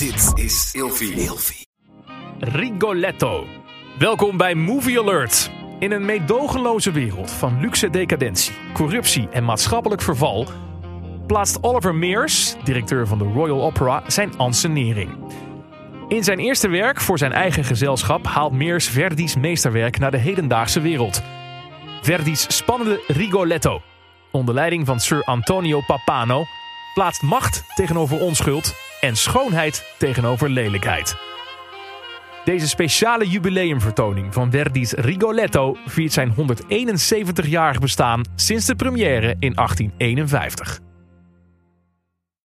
Dit is Ilfie. Rigoletto. Welkom bij Movie Alert. In een meedogenloze wereld van luxe decadentie, corruptie en maatschappelijk verval plaatst Oliver Meers, directeur van de Royal Opera, zijn ansenering. In zijn eerste werk voor zijn eigen gezelschap haalt Meers Verdi's meesterwerk naar de hedendaagse wereld. Verdi's spannende Rigoletto, onder leiding van Sir Antonio Papano, plaatst macht tegenover onschuld en schoonheid tegenover lelijkheid. Deze speciale jubileumvertoning van Verdi's Rigoletto viert zijn 171-jarig bestaan sinds de première in 1851.